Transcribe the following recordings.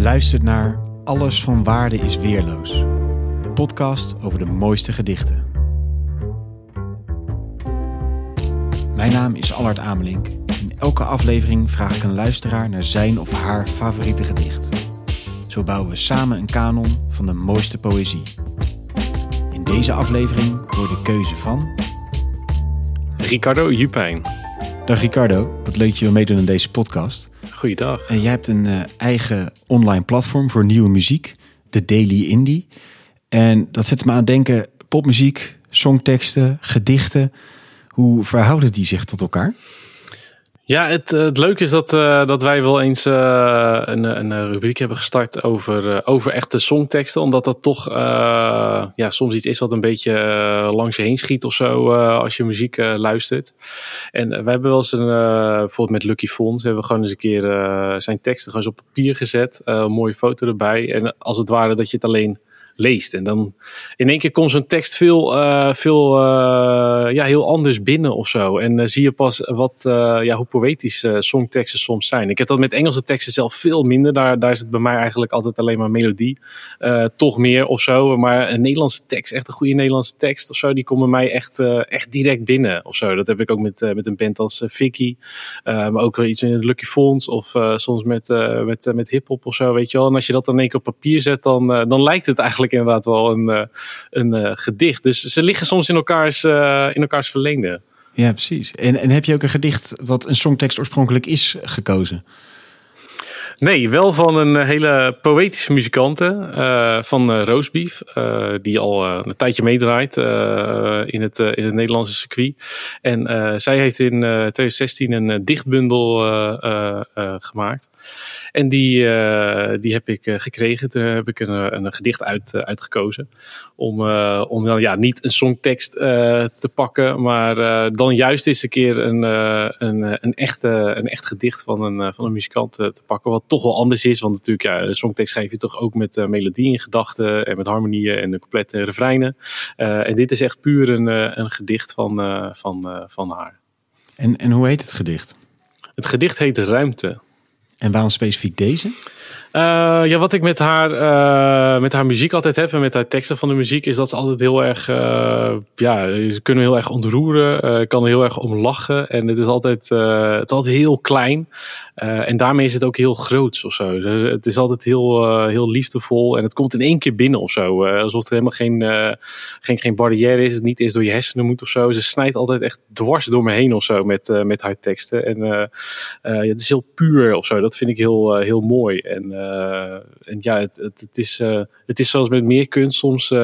Je luistert naar Alles van Waarde is Weerloos. De podcast over de mooiste gedichten. Mijn naam is Allard Amelink. In elke aflevering vraag ik een luisteraar naar zijn of haar favoriete gedicht. Zo bouwen we samen een kanon van de mooiste poëzie. In deze aflevering hoor de keuze van... Ricardo Jupijn. Dag Ricardo, wat leuk dat je wil meedoen aan deze podcast. Goeiedag. En jij hebt een eh, eigen online platform voor nieuwe muziek, de Daily Indie. En dat zet me aan het denken, popmuziek, songteksten, gedichten. Hoe verhouden die zich tot elkaar? Ja, het, het leuke is dat, uh, dat wij wel eens uh, een, een rubriek hebben gestart over, over echte songteksten. Omdat dat toch ja, soms iets is wat een beetje langs je heen schiet of zo als je muziek luistert. En we hebben wel eens een, bijvoorbeeld met Lucky Fons, hebben we gewoon eens een keer zijn teksten gewoon eens op papier gezet. een mooie foto erbij. En als het ware dat je het alleen leest. En dan in één keer komt zo'n tekst veel, uh, veel uh, ja, heel anders binnen of zo. En uh, zie je pas wat, ja, hoe poëtisch songteksten soms zijn. Ik heb dat met Engelse teksten zelf veel minder. Daar, daar is het bij mij eigenlijk altijd alleen maar melodie. toch meer of zo. Maar een Nederlandse tekst, echt een goede Nederlandse tekst of zo, die komt bij mij echt, echt direct binnen of zo. Dat heb ik ook met, met een band als Vicky. maar ook wel iets in het Lucky Fonds of soms met, met, met hip-hop of zo, weet je wel. En als je dat dan in één keer op papier zet, dan, dan lijkt het eigenlijk inderdaad wel een, een uh, gedicht. Dus ze liggen soms in elkaars, uh, in elkaars verlengde. Ja, precies. En, en heb je ook een gedicht wat een songtekst oorspronkelijk is gekozen? Nee, wel van een hele poëtische muzikante uh, van uh, Roosbeef, die al een tijdje meedraait in, het, in het Nederlandse circuit. En zij heeft in 2016 een dichtbundel gemaakt. En die, die heb ik gekregen. Toen heb ik een, een gedicht uit, uitgekozen. Om, om dan ja, niet een songtekst te pakken, maar dan juist eens een keer een, een, een, echte, een echt gedicht van een, van een muzikant te pakken. Wat toch wel anders is. Want natuurlijk, ja, de songtekst schrijf je toch ook met uh, melodie in gedachten en met harmonieën en de complete refreinen. Uh, en dit is echt puur een, uh, een gedicht van, van, van haar. En, en hoe heet het gedicht? Het gedicht heet Ruimte. En waarom specifiek deze? Uh, ja, wat ik met haar, uh, met haar muziek altijd heb en met haar teksten van de muziek, is dat ze altijd heel erg, uh, ja, ze kunnen heel erg ontroeren, kan er heel erg om lachen. En het is altijd, het is altijd heel klein. en daarmee is het ook heel groots of zo. Het is altijd heel, heel liefdevol en het komt in één keer binnen of zo. alsof er helemaal geen, geen, geen barrière is, het niet eens door je hersenen moet of zo. Ze snijdt altijd echt dwars door me heen of zo met, met haar teksten. En ja, het is heel puur of zo. Dat vind ik heel, heel mooi. En uh, en ja, het, het, het is, uh, het is zoals met meer kunst. Soms,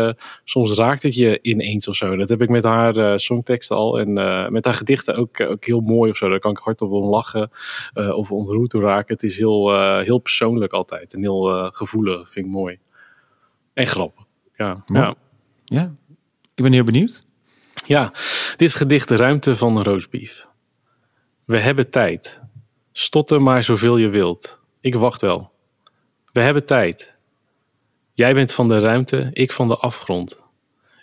soms raakt het je ineens of zo. Dat heb ik met haar songteksten al. En met haar gedichten ook, ook heel mooi of zo. Daar kan ik hardop om lachen of ontroerd door raken. Het is heel, heel persoonlijk altijd. En heel gevoelig. Vind ik mooi. En grappig. Ja. ja. ja. Ik ben heel benieuwd. Ja, dit is gedicht De Ruimte van Roosbief. We hebben tijd. Stotter maar zoveel je wilt. Ik wacht wel. We hebben tijd. Jij bent van de ruimte, ik van de afgrond.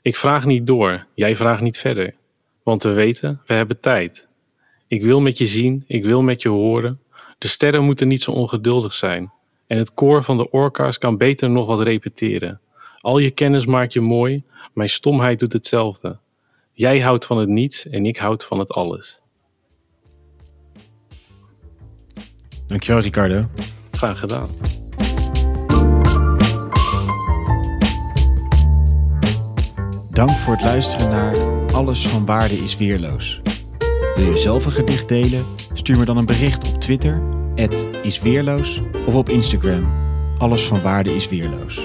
Ik vraag niet door, jij vraagt niet verder. Want we weten, we hebben tijd. Ik wil met je zien, ik wil met je horen. De sterren moeten niet zo ongeduldig zijn. En het koor van de orka's kan beter nog wat repeteren. Al je kennis maakt je mooi, mijn stomheid doet hetzelfde. Jij houdt van het niets en ik houd van het alles. Dankjewel, Ricardo. Graag gedaan. Dank voor het luisteren naar Alles van Waarde is Weerloos. Wil je zelf een gedicht delen? Stuur me dan een bericht op Twitter, isweerloos, of op Instagram, Alles van Waarde is Weerloos.